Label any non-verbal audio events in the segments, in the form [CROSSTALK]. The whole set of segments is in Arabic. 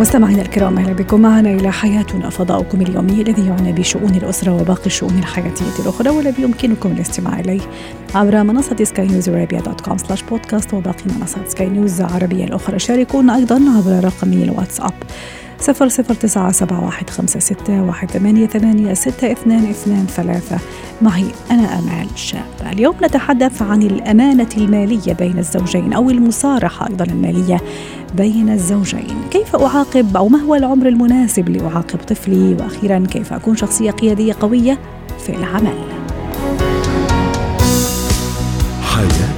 مستمعينا الكرام أهلا بكم. معنا إلى حياتنا فضاؤكم اليومي الذي يعنى بشؤون الأسرة وباقي الشؤون الحياتية الأخرى والذي يمكنكم الاستماع إليه عبر منصة سكاي نيوز ارابيا dot com slash podcast وباقي منصات سكاي نيوز العربية الأخرى. شاركونا أيضا عبر رقمي الواتساب صفر صفر تسعة سبعة واحد خمسة ستة واحد ثمانية ثمانية ستة اثنان اثنان ثلاثة. معي أنا أمال شاب. اليوم نتحدث عن الأمانة المالية بين الزوجين أو المصارحة أيضا المالية بين الزوجين. كيف أعاقب أو ما هو العمر المناسب لأعاقب طفلي؟ وأخيرا كيف أكون شخصية قيادية قوية في العمل؟ حياتنا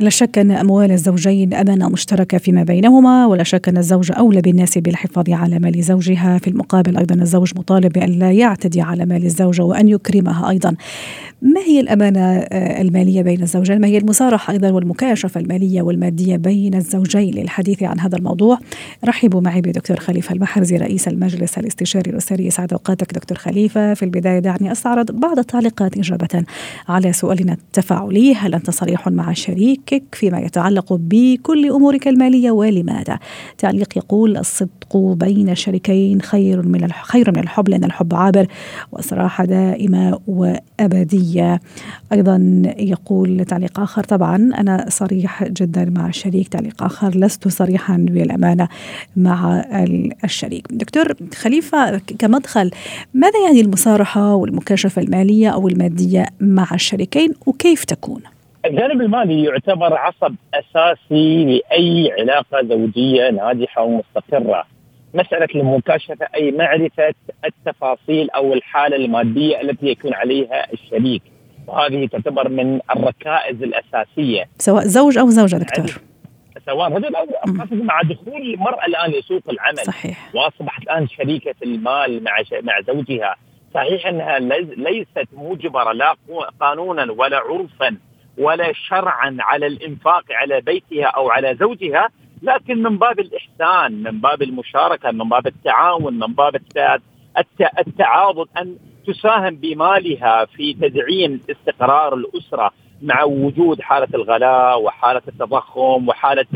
لا شك أن أموال الزوجين أمانة مشتركة فيما بينهما ولا شك أن الزوجة أولى بالناس بالحفاظ على مال زوجها. في المقابل أيضا الزوج مطالب بأن لا يعتدي على مال الزوجة وأن يكرمها أيضا. ما هي الأمانة آه، المالية بين الزوجين؟ ما هي المصارحة أيضا والمكاشفة المالية والمادية بين الزوجين للحديث عن هذا الموضوع؟ رحبوا معي بدكتور خليفة المحرزي رئيس المجلس الاستشاري الأسري. يسعد أوقاتك دكتور خليفة. في البداية دعني أستعرض بعض التعليقات إجابة على سؤالنا التفاعلي. هل أنت صريح مع شريكك فيما يتعلق بكل أمورك المالية ولماذا؟ تعليق يقول الصدق بين الشريكين خير من خير من الحب لأن الحب عابر والصراحة دائمة وأبدية. أيضا يقول تعليق آخر طبعا أنا صريح جدا مع الشريك تعليق آخر لست صريحا بالأمانة مع ال- الشريك. دكتور خليفة كمدخل ماذا يعني المصارحة والمكاشفة المالية أو المادية مع الشريكين وكيف تكون؟ الجانب المالي يعتبر عصب أساسي لأي علاقة زوجية ناجحة ومستقرة. مسألة المكاشفة أي معرفة التفاصيل أو الحالة المادية التي يكون عليها الشريك. وهذه تعتبر من الركائز الأساسية سواء زوج أو زوجة دكتور سواء رجل أو. خاصه مع دخول المرأة الآن لسوق العمل. صحيح وأصبحت الآن شريكة المال مع ش- مع زوجها صحيح أنها ليس- ليست مجبره لا قانونا ولا عرفا ولا شرعا على الإنفاق على بيتها أو على زوجها لكن من باب الإحسان من باب المشاركة من باب التعاون من باب الت- الت- التعاضد أن تساهم بمالها في تدعيم استقرار الأسرة. مع وجود حالة الغلاء وحالة التضخم وحالة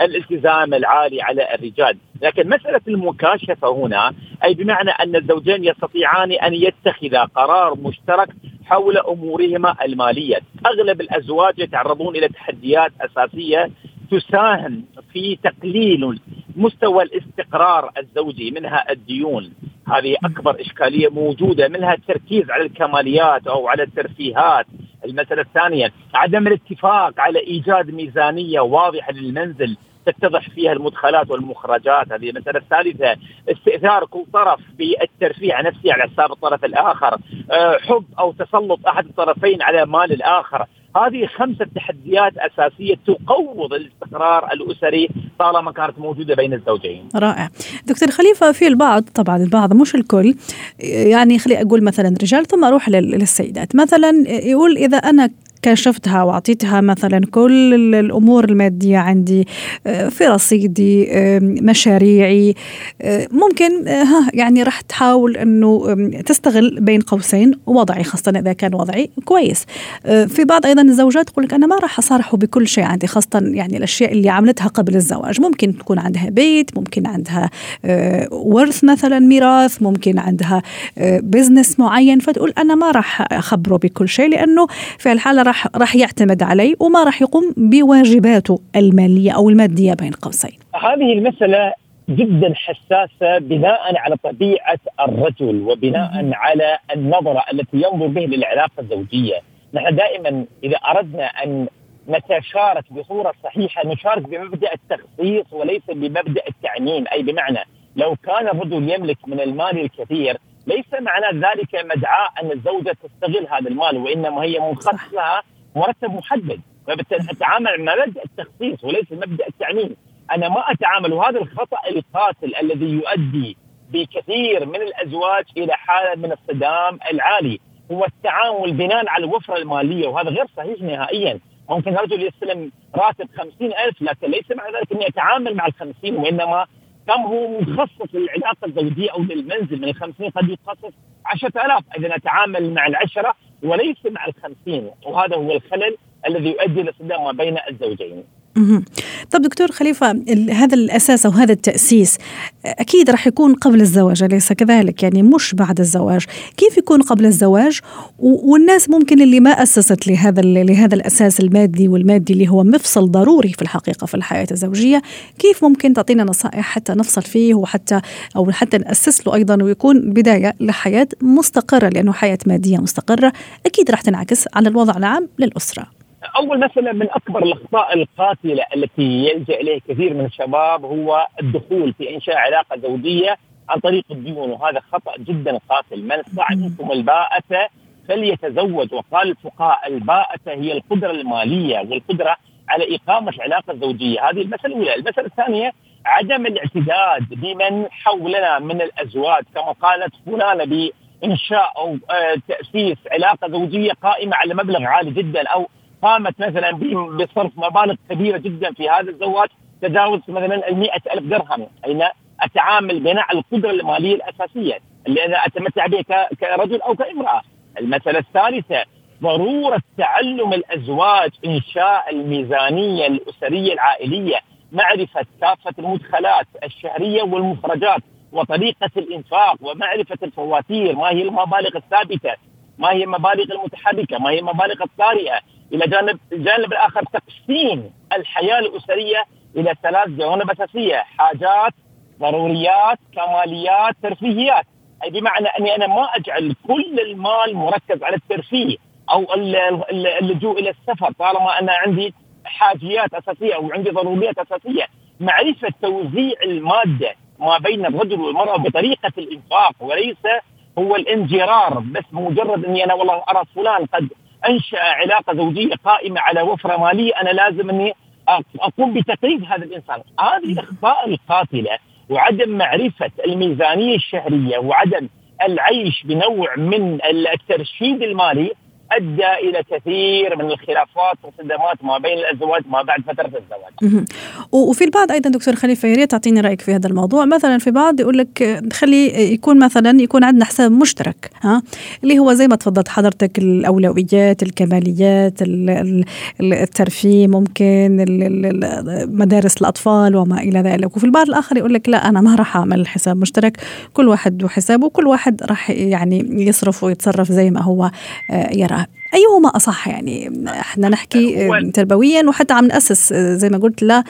الالتزام العالي على الرجال، لكن مسألة المكاشفة هنا أي بمعنى أن الزوجين يستطيعان أن يتخذا قرار مشترك حول أمورهما المالية، أغلب الأزواج يتعرضون إلى تحديات أساسية تساهم في تقليل مستوى الاستقرار الزوجي منها الديون. هذه أكبر إشكالية موجودة منها التركيز على الكماليات أو على الترفيهات. المسألة الثانية عدم الاتفاق على إيجاد ميزانية واضحة للمنزل تتضح فيها المدخلات والمخرجات. هذه المسألة الثالثة استئثار كل طرف بالترفيه عن نفسه على حساب الطرف الآخر. أه حب أو تسلط أحد الطرفين على مال الآخر. هذه خمسة تحديات أساسية تقوض الاستقرار الأسري طالما كانت موجودة بين الزوجين. رائع. دكتور خليفة في البعض طبعا البعض مش الكل يعني خلي أقول مثلا رجال ثم أروح لل- للسيدات. مثلا يقول إذا أنا كاشفتها وأعطيتها مثلا كل ال- الأمور المادية عندي آه، في رصيدي آه، مشاريعي آه، ممكن ها يعني راح تحاول إنه تستغل بين قوسين وضعي خاصة إذا كان وضعي كويس. في بعض أيضا الزوجات تقول لك أنا ما راح أصارحه بكل شيء عندي خاصة يعني الأشياء اللي عملتها قبل الزواج. ممكن تكون عندها بيت ممكن عندها ورث مثلا ميراث ممكن عندها بزنس معين فتقول أنا ما راح أخبره بكل شيء لأنه في الحالة راح راح يعتمد علي وما راح يقوم بواجباته المالية أو المادية بين قوسين. هذه المسألة جدا حساسة بناء على طبيعة الرجل وبناء على النظرة التي ينظر به للعلاقة الزوجية. نحن دائما إذا أردنا أن نتشارك بصورة صحيحة نشارك بمبدأ التخصيص وليس بمبدأ التعميم. أي بمعنى لو كان الرجل يملك من المال الكثير ليس معنى ذلك مدعاة أن الزوجة تستغل هذا المال وإنما هي منخصص لها مرتب محدد فبالتالي اتعامل مع مبدأ التخصيص وليس مبدأ التعميم. أنا ما أتعامل وهذا الخطأ القاتل الذي يؤدي بكثير من الأزواج إلى حالة من الصدام العالي. هو التعامل بناء على الوفرة المالية وهذا غير صحيح نهائيا. ممكن رجل يستلم راتب خمسين ألف لكن ليس معنى ذلك أنه يتعامل مع الخمسين وإنما كم هو مخصص للعلاقة الزوجية أو للمنزل من الخمسين؟ قد يتخصص عشرة آلاف. إذا نتعامل مع العشرة وليس مع الخمسين. وهذا هو الخلل الذي يؤدي لصدام ما بين الزوجين. طب دكتور خليفة هذا الأساس أو هذا التأسيس أكيد راح يكون قبل الزواج أليس كذلك؟ يعني مش بعد الزواج. كيف يكون قبل الزواج؟ والناس ممكن اللي ما أسست لهذا لهذا الأساس المادي والمادي اللي هو مفصل ضروري في الحقيقة في الحياة الزوجية كيف ممكن تعطينا نصائح حتى نفصل فيه وحتى أو حتى نأسس له أيضا ويكون بداية لحياة مستقرة لأنه حياة مادية مستقرة؟ أكيد راح تنعكس على الوضع العام للأسرة. أول مسألة من أكبر الأخطاء القاتلة التي يلجأ اليه كثير من الشباب هو الدخول في إنشاء علاقة زوجية عن طريق الديون وهذا خطأ جدا قاتل. من استطاع منكم الباءة فليتزوج. وقال الفقهاء الباءة هي القدرة المالية والقدره على إقامة العلاقة الزوجية. هذه المسألة الأولى، المسألة الثانية عدم الاعتداد بمن حولنا من الأزواج. كما قالت فلانة بإنشاء أو آه، تأسيس علاقة زوجية قائمة على مبلغ عالي جدا أو قامت مثلا بصرف مبالغ كبيرة جدا في هذا الزواج تجاوز مثلا ال ألف درهم أين أتعامل بناء على القدرة المالية الأساسية اللي أنا أتمتع بها كرجل أو كامرأة. المسألة الثالثة ضرورة تعلم الأزواج إنشاء الميزانية الأسرية العائلية معرفة كافة المدخلات الشهرية والمخرجات وطريقة الإنفاق ومعرفة الفواتير ما هي المبالغ الثابتة ما هي المبالغ المتحركة ما هي المبالغ الطارئة. إلى جانب الجانب الآخر تقسيم الحياة الأسرية إلى ثلاث جوانب أساسية حاجات ضروريات كماليات ترفيهيات. أي بمعنى أني أنا ما أجعل كل المال مركز على الترفيه أو اللجوء إلى السفر طالما أنا عندي حاجيات أساسية أو عندي ضروريات أساسية. معرفة توزيع المادة ما بين الرجل والمرأة بطريقة الإنفاق وليس هو الانجرار بس مجرد أني أنا والله أرى فلان قد أنشأ علاقة زوجية قائمة على وفرة مالية أنا لازم إني أقوم بتقييد هذا الإنسان، هذه الأخطاء القاتلة وعدم معرفة الميزانية الشهرية وعدم العيش بنوع من الترشيد المالي أدى إلى كثير من الخلافات والصدمات ما بين الأزواج ما بعد فترة الزواج. وفي البعض أيضا دكتور خليفة يا ريت تعطيني رأيك في هذا الموضوع، مثلا في بعض يقول لك خلي يكون مثلا يكون عندنا حساب مشترك ها؟ اللي هو زي ما تفضلت حضرتك الأولويات، الكماليات، الترفيه ممكن مدارس الأطفال وما إلى ذلك، وفي البعض الآخر يقول لك لا أنا ما راح أعمل حساب مشترك، كل واحد وحسابه وكل واحد راح يعني يصرف ويتصرف زي ما هو آه، يرى. أيهما أصح يعني؟ إحنا نحكي تربويا وحتى عم نأسس زي ما قلت لا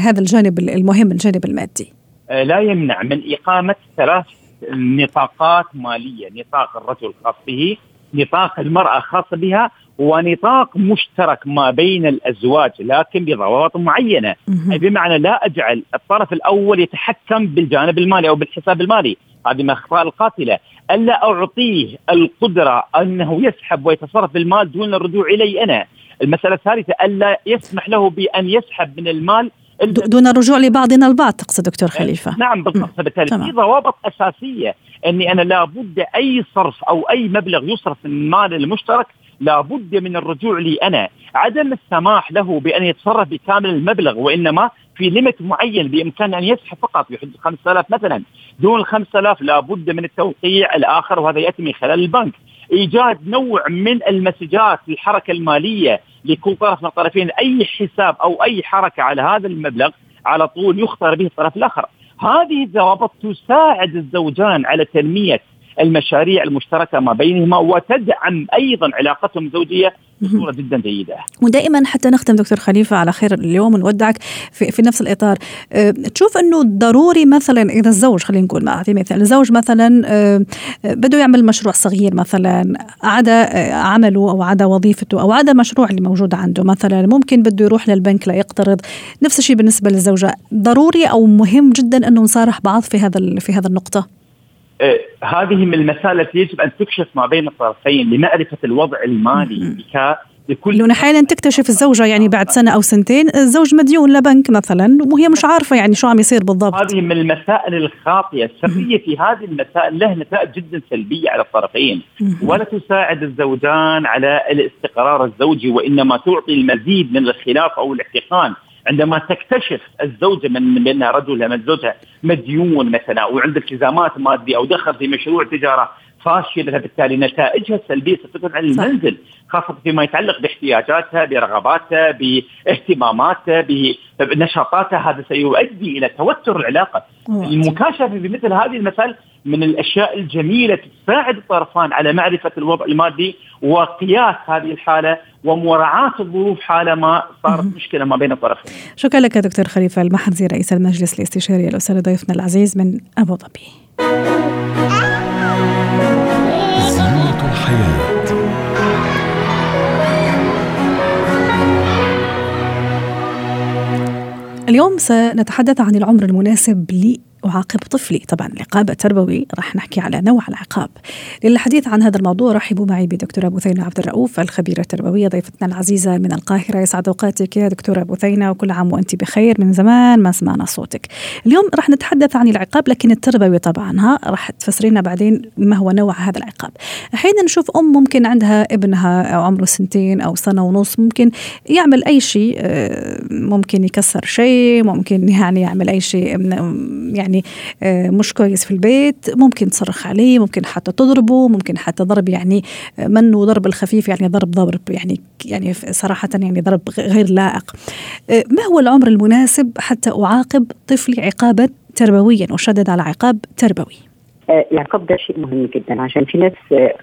هذا الجانب المهم الجانب المادي. آه، لا يمنع من إقامة ثلاث نطاقات مالية. نطاق الرجل خاص به نطاق المرأة خاص بها ونطاق مشترك ما بين الأزواج لكن بضوابط معينة. أي بمعنى لا أجعل الطرف الأول يتحكم بالجانب المالي أو بالحساب المالي. هذه من الأخطاء القاتلة. الا أعطيه القدرة أنه يسحب ويتصرف بالمال دون الرجوع الي أنا. المسألة الثالثة الا يسمح له بأن يسحب من المال دون الرجوع لبعضنا البعض تقصد دكتور خليفة. نعم بالضبط. فبالتالي في ضوابط أساسية أني أنا لابد أي صرف أو أي مبلغ يصرف من المال المشترك لابد من الرجوع لي أنا. عدم السماح له بأن يتصرف بكامل المبلغ وإنما في ليمت معين بإمكانه أن يسحب فقط بحدود 5000 مثلا. دون ال 5000 لابد من التوقيع الآخر وهذا يأتي من خلال البنك. إيجاد نوع من المسجات للحركه المالية لكل طرف من الطرفين أي حساب أو أي حركة على هذا المبلغ على طول يختار به الطرف الآخر. هذه الضوابط تساعد الزوجان على تنمية المشاريع المشتركة ما بينهما وتدعم أيضا علاقتهم الزوجية بصورة جدا جيدة. ودائما حتى نختم دكتور خليفة على خير اليوم ونودعك في, في نفس الإطار، أه تشوف إنه ضروري مثلا إذا الزوج خلينا نقول اعطي مثال، الزوج مثلا أه بده يعمل مشروع صغير مثلا عدا أه عمله أو عدا وظيفته أو عدا مشروع اللي موجود عنده مثلا ممكن بده يروح للبنك ليقترض، نفس الشيء بالنسبة للزوجة، ضروري أو مهم جدا إنه نصارح بعض في هذا في هذا النقطة. آه، هذه من المسائل التي يجب أن تكشف ما بين الطرفين لمعرفة الوضع المالي لكل لأن أحيانا تكتشف الزوجة يعني بعد سنة أو سنتين الزوج مديون لبنك مثلا وهي مش عارفة يعني شو عم يصير بالضبط. هذه من المسائل الخاطئة. السرية في هذه المسائل له نتائج جدا سلبية على الطرفين. ولا تساعد الزوجان على الاستقرار الزوجي وإنما تعطي المزيد من الخلاف أو الاحتقان. عندما تكتشف الزوجة من بانها رجل من زوجها مديون مثلا وعنده التزامات مادية أو دخل في مشروع تجارة فاشلة بالتالي نتائجها السلبية ستكون على المنزل خاصة فيما يتعلق باحتياجاتها برغباتها باهتماماتها بنشاطاتها. هذا سيؤدي إلى توتر العلاقة. المكاشفة بمثل هذه المسائل من الأشياء الجميلة تساعد الطرفان على معرفة الوضع المادي وقياس هذه الحالة ومراعاة الظروف حالما صارت مشكلة ما بين الطرفين. شكرا لك دكتور خليفة المحرزي رئيس المجلس الاستشاري الاستاذ ضيفنا العزيز من أبو ظبي. اليوم سنتحدث عن العمر المناسب أعاقب طفلي. طبعا العقاب التربوي راح نحكي على نوع العقاب. للحديث عن هذا الموضوع رحبوا معي بدكتورة بثينة عبد الرؤوف الخبيرة التربوية ضيفتنا العزيزة من القاهرة. يسعد أوقاتك يا دكتورة بثينة وكل عام وأنت بخير من زمان ما سمعنا صوتك. اليوم راح نتحدث عن العقاب لكن التربوي طبعا ها راح تفسرينا بعدين ما هو نوع هذا العقاب. أحيانا نشوف أم ممكن عندها ابنها أو عمره سنتين أو سنة ونص ممكن يعمل أي شيء آه، ممكن يكسر شيء ممكن يعني يعمل أي شيء يعني يعني آه، مش كويس في البيت ممكن تصرخ عليه ممكن حتى تضربه ممكن حتى ضرب يعني آه، منه ضرب الخفيف يعني ضرب ضرب يعني يعني صراحة يعني ضرب غير لائق. آه، ما هو العمر المناسب حتى أعاقب طفلي عقابا تربويا؟ وشدد على عقاب تربوي. العقاب ده شيء مهم جدا عشان في ناس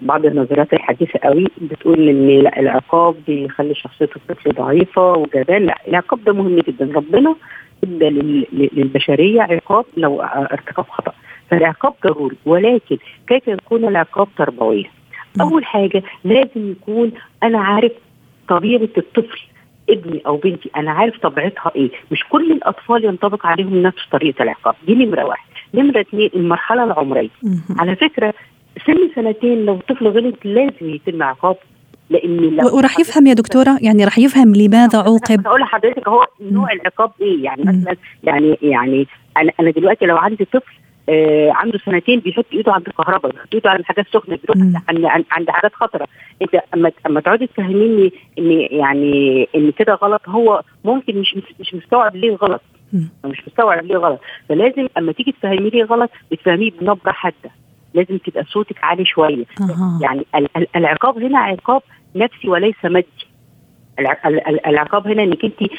بعض النظريات الحديثة قوي بتقول إن العقاب بيخلي شخصية الطفل ضعيفة وجبان لا العقاب ده مهم جدا ربنا ادى للبشرية عقاب لو ارتكب خطأ. فالعقاب ضروري ولكن كيف يكون العقاب تربويا؟ أول حاجة لازم يكون أنا عارف طبيعة الطفل ابني أو بنتي أنا عارف طبيعتها إيه. مش كل الأطفال ينطبق عليهم نفس طريقة العقاب. دي نمرة واحد. نمرة اثنين المرحلة العمرية. على فكرة سن سنتين لو الطفل غلط لازم يتم عقابه. لأن وراح يفهم يا دكتورة؟ يعني راح يفهم لماذا عوقب؟ أقول لحضرتك هو نوع العقاب إيه؟ يعني مثلا يعني يعني أنا أنا دلوقتي لو عندي طفل آه عنده سنتين بيحط إيده عند الكهرباء بيحط إيده عند حاجات سخنة بيروح عند عند حاجات خطرة. أنت اما أما تقعدي تفهميني إن يعني إن كده غلط هو ممكن مش مش مستوعب ليه غلط. مش مستوعب ليه غلط. فلازم أما تيجي تفهمي ليه غلط بتفهميه بنبرة حادة. لازم تبقى صوتك عالي شوية. أه. يعني العقاب هنا عقاب نفسي وليس مادي. العقاب هنا إنك أنت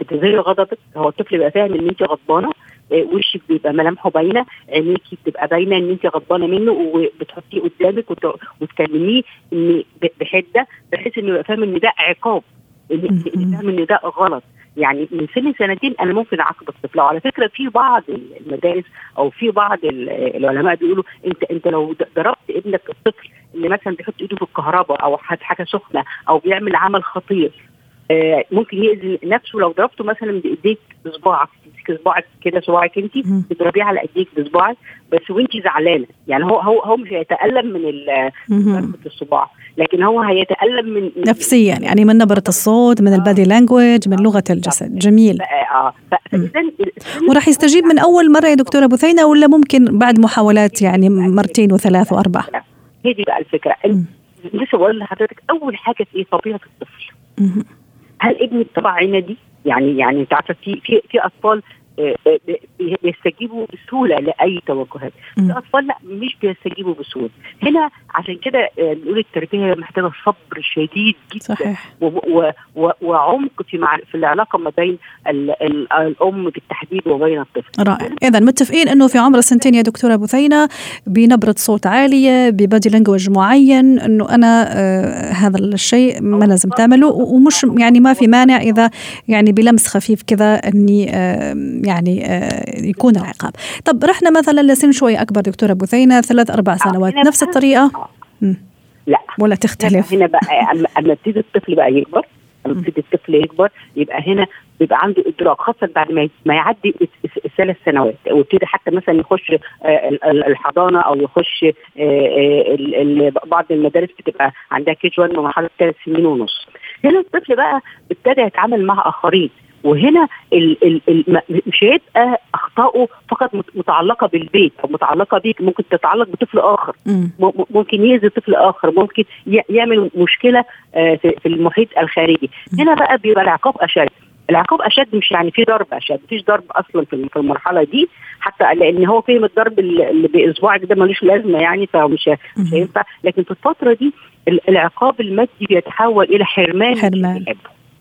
بتظهري غضبك. هو الطفل بيبقى فاهم إن أنت غضبانة آه، وشك بيبقى ملامحه باينة عينيكي بتبقى باينة إن أنت غضبانة منه وبتحطيه قدامك وتكلميه إن بحدة بحيث إنه يبقى فاهم إن ده عقاب فاهم إن ده غلط. يعني من سن سنتين أنا ممكن أعاقب الطفل. وعلى فكرة في بعض المدارس أو في بعض العلماء بيقولوا أنت أنت لو ضربت ابنك الطفل اللي مثلا بيحط إيده في الكهرباء أو حاجة سخنة أو بيعمل عمل خطير آه ممكن يأذي نفسه. لو ضربته مثلا بإيديك بصباعك تمسك صباعك كده صباعك أنت تضربيه على إيديك بصباعك بس وأنت زعلانة. يعني هو هو هو مش هيتألم من ضربة الصباع. لكن هو هيتألم من نفسيا يعني من نبرة الصوت من البادي لانجوج من لغة الجسد. جميل. آه. وراح يستجيب من أول مرة يا دكتورة بثينه ولا ممكن بعد محاولات يعني مرتين وثلاث وأربع؟ هي دي بقى الفكرة. لسه بقول لحضرتك أول حاجة في طبيعة الطفل. هل ابني بطبع عندي يعني يعني أنت عارفة في في في أطفال آه، آه، بيستجيبوا بسهولة لأي توجهات. في أطفال لا مش بيستجيبوا بسهولة. هنا عشان كده آه، نقول التربية محتاجة صبر شديد جدا. صحيح. و و و وعمق في مع في العلاقة ما بين ال ال الأم بالتحديد وبين الطفل. رائع. اذا متفقين إنه في عمر السنتين يا دكتورة بثينه بنبرة صوت عالية ببادي لانجوج معين إنه أنا آه هذا الشيء ما لازم تعمله ومش يعني ما في مانع إذا يعني بلمس خفيف كذا إني آه يعني آه يكون العقاب. طب رحنا مثلا لسن شوي أكبر دكتوره بثينه ثلاث أربع آه، سنوات نفس الطريقة؟ لا. ولا تختلف؟ هنا بقى [LAUGHS] أما يبتدي الطفل بقى يكبر يبتدي الطفل يكبر يبقى هنا بيبقى عنده إدراك خاصة بعد ما ما يعدي الثلاث سنوات ويبتدي حتى مثلا يخش آه، الحضانة أو يخش آه، بعض المدارس بتبقى عندها كي 1 مرحله ثلاث سنين ونص. هنا الطفل بقى ابتدى يتعامل مع آخرين. وهنا ال ال ال مش هيبقى اخطائه فقط متعلقة بالبيت أو متعلقة بيك ممكن تتعلق بطفل آخر. ممكن يأذي طفل آخر ممكن يعمل مشكلة آه، في المحيط الخارجي. هنا بقى بيبقى العقاب أشد. العقاب أشد مش يعني في ضرب أشد مفيش ضرب أصلا في المرحلة دي حتى لأن هو فهم الضرب اللي باسبوعك ده ملوش لازمة يعني فمش مش هينفع. لكن في الفترة دي العقاب المادي بيتحول إلى حرمان حرمان.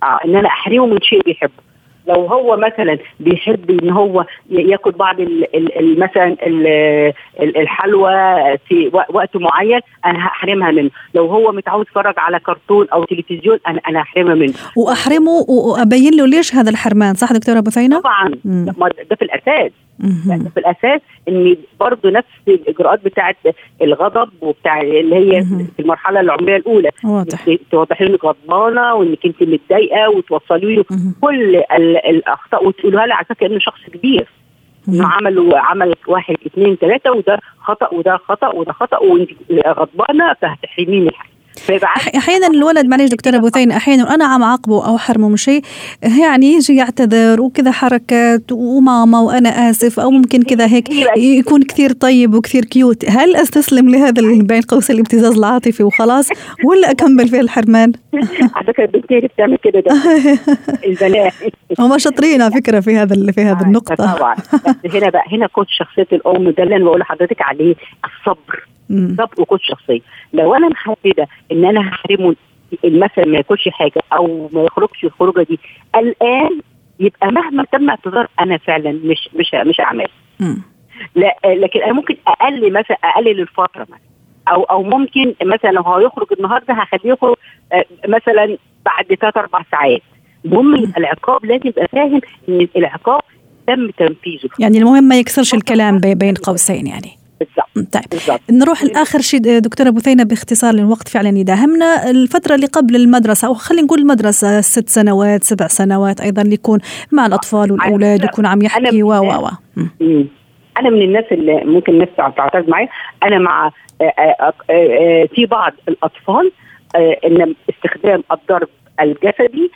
آه إن أنا أحرمه من شيء بيحبه. لو هو مثلا بيحب إن هو ياكل بعض مثلا الحلوى في وقت معين أنا هحرمها منه. لو هو متعود يتفرج على كرتون أو تلفزيون أنا أنا هحرمها منه. وأحرمه وأبين له ليش هذا الحرمان صح دكتورة بثينه طبعا. ده في الأساس. يعني في الأساس إن برضه نفس الإجراءات بتاعه الغضب وبتاع اللي هي في المرحلة العمرية الأولى. واضح. توضحي له إنك غضبانة وإنك أنت متضايقة وتوصلي له كل الأخطاء وتقولها له على أساس كانه شخص كبير. إنه عمل عمل واحد اثنين ثلاثة وده خطأ وده خطأ وده خطأ وانت غضبانة فهتحرميني حاجة أحيانا الولد معلش دكتورة بثين أحيانا أنا عم أعاقبه أو حرمه من شيء يعني يجي يعتذر وكذا حركات وماما وأنا آسف أو ممكن كذا هيك يكون كثير طيب وكثير كيوت هل أستسلم لهذا بين قوسين الابتزاز العاطفي وخلاص ولا أكمل في الحرمان؟ [LAUGHS] على فكرة البنت هي بتعمل كده ده. [LAUGHS] البنات. هم شاطرين على فكرة في هذا في هذا النقطة. طبعا. هنا بقى هنا كنت شخصية الأم ده اللي أنا بقول لحضرتك عليه الصبر. بالظبط وكوتش شخصية. لو أنا محددة إن أنا هحرمه مثلا ما ياكلش حاجة أو ما يخرجش الخروجة دي الآن يبقى مهما تم اعتذار أنا فعلا مش مش مش اعمل لا لكن أنا ممكن أقلل مثلا أقلل الفترة مثلا. أو أو ممكن مثلا لو هيخرج النهارده هخليه يخرج آه، مثلا بعد ثلاث أربع ساعات. المهم يبقى العقاب لازم يبقى فاهم إن العقاب تم تنفيذه. يعني المهم ما يكسرش الكلام بين قوسين يعني. طيب. بالزبط. نروح لآخر شيء دكتورة بثينه باختصار الوقت فعلا يداهمنا. الفترة اللي قبل المدرسة أو خلينا نقول المدرسة ست سنوات سبع سنوات أيضا اللي يكون مع الأطفال والأولاد يكون عم يحكي و و أنا من الناس اللي ممكن الناس تعترض معي. أنا مع آه، آه، آه، في بعض الأطفال إن استخدام الضرب الجسدي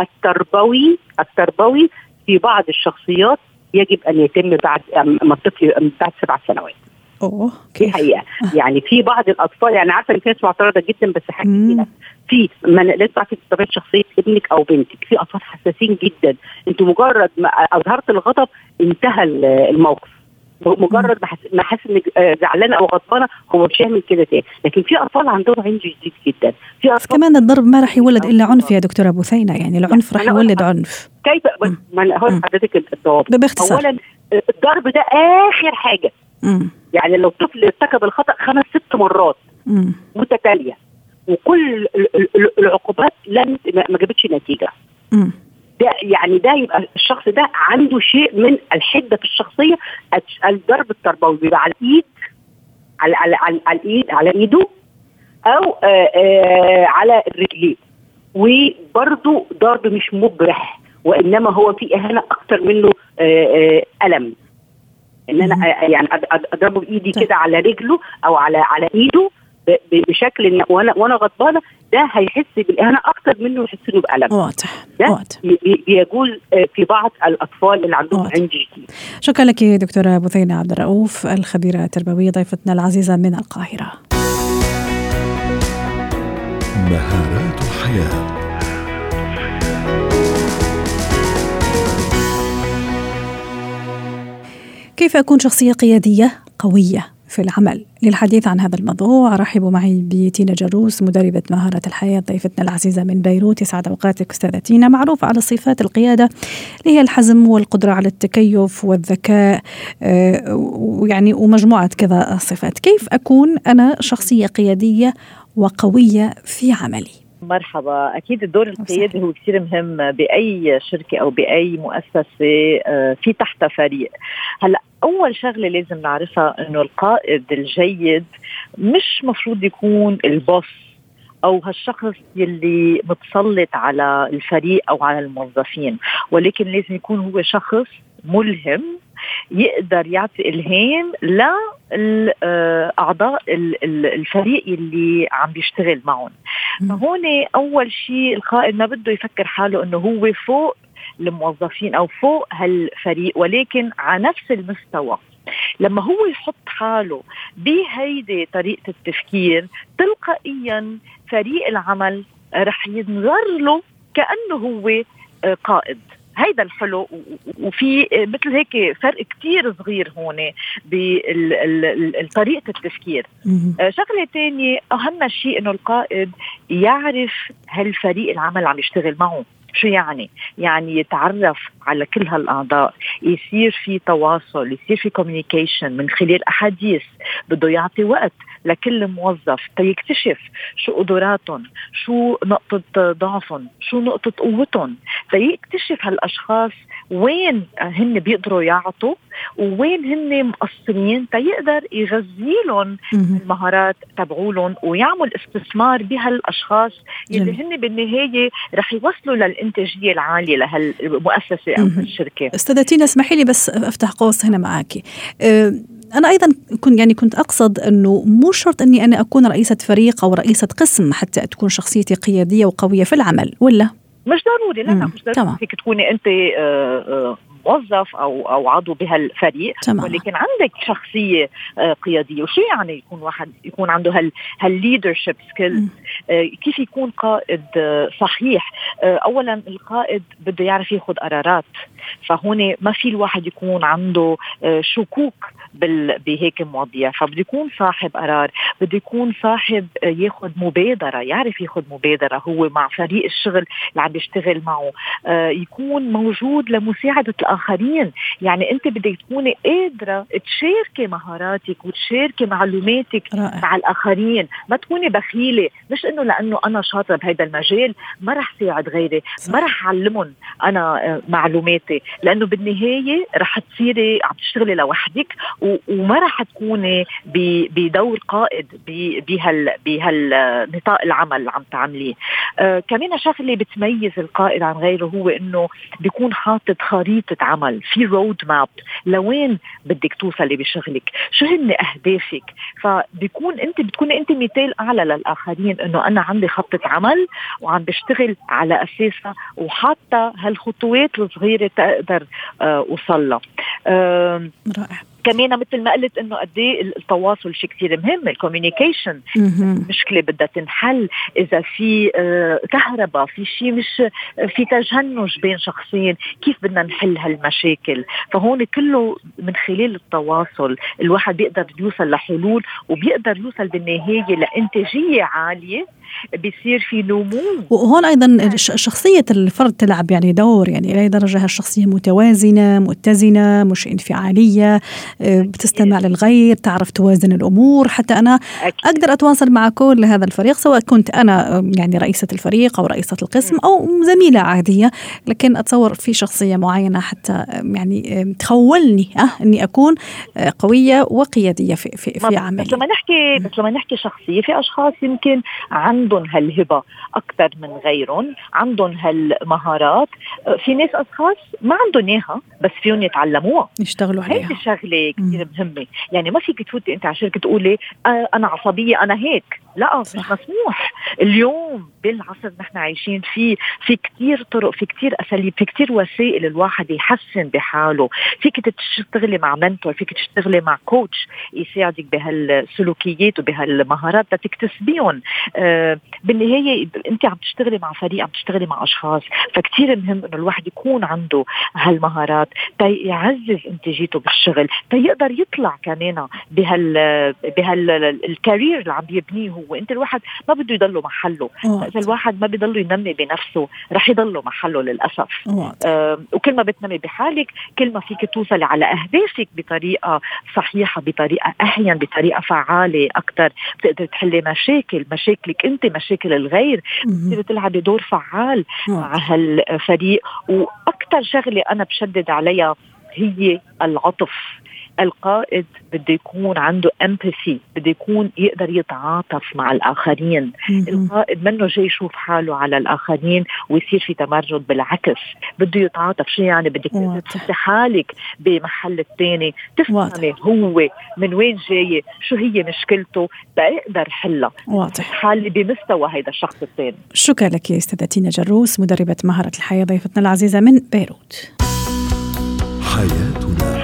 التربوي التربوي في بعض الشخصيات يجب أن يتم بعد ما الطفل بعد سبع سنوات. أوه دي حقيقة. يعني في بعض الأطفال يعني عارفة إن في ناس معترضة جدا بس حاجة في ما لازم تعرفي طبيعة شخصية ابنك أو بنتك. في أطفال حساسين جدا. أنت مجرد ما أظهرت الغضب انتهى الموقف. مجرد ما حاسس إنك آه، زعلانة أو غضبانة هو مش هيعمل كده تاني. لكن في أطفال عندهم عند جديد جدا. في أطفال كمان الضرب ما راح يولد إلا عنف يا دكتورة بثينه يعني العنف راح يولد عنف. كيف؟ ما أنا هقول لحضرتك الضوابط باختصار اولا الضرب ده آخر حاجة. مم. يعني لو طفل ارتكب الخطأ خمس ست مرات مم. متتالية وكل العقوبات لم ما جابتش نتيجة مم. ده يعني ده يبقى الشخص ده عنده شيء من الحدة في الشخصية الضرب التربوي بيبقى على الإيد على على على, على الايد على إيده أو آآ آه، آآ آه، على الرجلين وبرضه ضرب مش مبرح وإنما هو في إهانة أكتر منه آآ آه، ألم إن أنا يعني أضربه بإيدي طيب. كده على رجله أو على على إيده بشكل إن وأنا وأنا غضبانة ده هيحس بالاهانه أكتر منه يحس إنه بألم. واضح ده واضح. بيجوز آه، في بعض الأطفال اللي عندهم عند جديد شكرا لك دكتورة بثينه عبد الرؤوف الخبيرة التربوية ضيفتنا العزيزة من القاهرة. مهارات الحياة. كيف أكون شخصية قيادية قوية في العمل؟ للحديث عن هذا الموضوع أرحب معي بتينا جروس مدربة مهارة الحياة ضيفتنا العزيزة من بيروت يسعد أوقاتك أستاذة تينا معروفة على صفات القيادة اللي هي الحزم والقدرة على التكيف والذكاء آه، ويعني ومجموعة كذا صفات. كيف أكون أنا شخصية قيادية وقوية في عملي؟ مرحبا. أكيد الدور القيادي هو كثير مهم بأي شركة أو بأي مؤسسة آه، في تحتها فريق. هلأ أول شغلة لازم نعرفها إنه القائد الجيد مش مفروض يكون البوس أو هالشخص يلي متسلط على الفريق أو على الموظفين ولكن لازم يكون هو شخص ملهم يقدر يعطي إلهام آه، اعضاء الفريق اللي عم بيشتغل معهم. فهون أول شيء القائد ما بده يفكر حاله إنه هو فوق الموظفين أو فوق هالفريق ولكن على نفس المستوى. لما هو يحط حاله بهيدي طريقة التفكير تلقائيا فريق العمل رح ينظر له كأنه هو آه، قائد. هيدا الحلو. وفي مثل هيك فرق كتير صغير هون بطريقة التفكير. آه، شغلة تانية أهم شيء إنه القائد يعرف هالفريق العمل عم يشتغل معه. شو يعني؟ يعني يتعرف على كل هالأعضاء، يصير في تواصل، يصير في كوميونيكيشن من خلال أحاديث، بده يعطي وقت لكل موظف تيكتشف شو قدراتهم، شو نقطة ضعفهم، شو نقطة قوتهم، تيكتشف هالأشخاص وين هن بيقدروا يعطوا ووين هن مقصرين تيقدر يغذي لهم المهارات تبعولهم ويعمل استثمار بهالأشخاص يلي هن بالنهاية رح يوصلوا للإنتاجية العالية لهالمؤسسة أو الشركة استاذتينا اسمحي لي بس أفتح قوس هنا معك أه، أنا أيضا كنت يعني كنت أقصد إنه مو شرط إني أنا أكون رئيسة فريق أو رئيسة قسم حتى تكون شخصيتي قيادية وقوية في العمل ولا؟ مش ضروري لا مش ضروري. فيك تكوني أنت آه، آه، موظف أو أو عضو بهالفريق تمام. ولكن عندك شخصية آه، قيادية. وشو يعني يكون واحد يكون عنده هال ال leadership skills كيف يكون قائد صحيح؟ اولا القائد بده يعرف ياخذ قرارات. فهون ما في الواحد يكون عنده شكوك بهيك مواضيع. فبده يكون صاحب قرار بده يكون صاحب ياخذ مبادرة يعرف ياخذ مبادرة هو مع فريق الشغل اللي عم يشتغل معه. آه، يكون موجود لمساعدة الآخرين. يعني أنت بدك تكوني قادرة تشاركي مهاراتك وتشاركي معلوماتك رائع. مع الآخرين. ما تكوني بخيلة. مش إنه لأنه أنا شاطرة بهذا المجال ما رح ساعد غيري. ما رح اعلمهم أنا آه، معلوماتي. لأنه بالنهاية رح تصيري عم تشتغلي لوحدك وما راح تكوني بدور قائد بهال بهالنطاق العمل اللي عم تعمليه. آه كمان شغلة بتميز القائد عن غيره هو إنه بيكون حاطط خريطة عمل في رود ماب لوين بدك توصلي بشغلك؟ شو هن أهدافك؟ فبيكون انت بتكوني أنت مثال أعلى للآخرين إنه أنا عندي خطة عمل وعم بشتغل على أساسها وحاطة هالخطوات الصغيرة تقدر آه اوصلها آه رائع. كمان مثل ما قلت إنه قد إيه التواصل شيء كثير مهم الكوميونيكيشن مشكله بدها تنحل إذا في آه، كهرباء في شيء مش في تجنج بين شخصين كيف بدنا نحل هالمشاكل؟ فهون كله من خلال التواصل الواحد بيقدر يوصل لحلول وبيقدر يوصل بالنهاية لإنتاجية عالية بيصير في نمو. وهون أيضا شخصية الفرد تلعب يعني دور يعني إلى درجة هالشخصيه متوازنة متزنة مش انفعالية آه، بتستمع للغير تعرف توازن الأمور. حتى أنا. أقدر أتواصل مع كل هذا الفريق سواء كنت أنا يعني رئيسة الفريق أو رئيسة القسم أو زميلة عادية لكن أتصور في شخصية معينة حتى يعني تخولني أه إني أكون آه، قوية وقيادية في في, في عملي. بس لما نحكي بس لما نحكي شخصية في أشخاص يمكن عندهم هالهبة أكثر من غيرهم عندهم هالمهارات. في ناس أشخاص ما عندهم إياها بس فيهم يتعلموها. يشتغلوا عليها. هيدي شغله كثير مهمة. يعني ما فيك تفوتي أنت على شركة تقولي آه أنا عصبية أنا هيك. لا مش مسموح. اليوم بالعصر اللي نحن عايشين فيه في كتير طرق في كتير أساليب في كتير وسائل الواحد يحسن بحاله. فيك تشتغلي مع منتور فيك تشتغلي مع كوتش يساعدك بهالسلوكيات وبهالمهارات لتكتسبيهم آه بالنهاية أنت عم تشتغلي مع فريق عم تشتغلي مع أشخاص. فكتير مهم إنه الواحد يكون عنده هالمهارات تيعزز إنتاجيته بالشغل تيقدر يطلع كمان بهال بهالكارير اللي عم يبنيه هو. وانت الواحد ما بده يضله محله. إذا الواحد ما بيضله ينمي بنفسه رح يضله محله للأسف. آه وكل ما بتنمي بحالك كل ما فيك توصلي على أهدافك بطريقة صحيحة بطريقة احيان بطريقة فعالة أكثر بتقدر تحلي مشاكل مشاكلك أنت مشاكل الغير. بتصير تلعبي دور فعال مع هالفريق. وأكثر شغلة أنا بشدد عليها هي العطف. القائد بده يكون عنده امباثي بده يكون يقدر يتعاطف مع الآخرين. القائد منه جاي يشوف حاله على الآخرين ويصير في تمرد بالعكس. بده يتعاطف. شو يعني بدك تحطي حالك بمحل الثاني؟ تفهمي هو من وين جاي شو هي مشكلته؟ تقدر حلها واضح. حالي بمستوى هذا الشخص الثاني. شكرا لك يا أستاذة تينا جروس مدربة مهارة الحياة ضيفتنا العزيزة من بيروت. حياتنا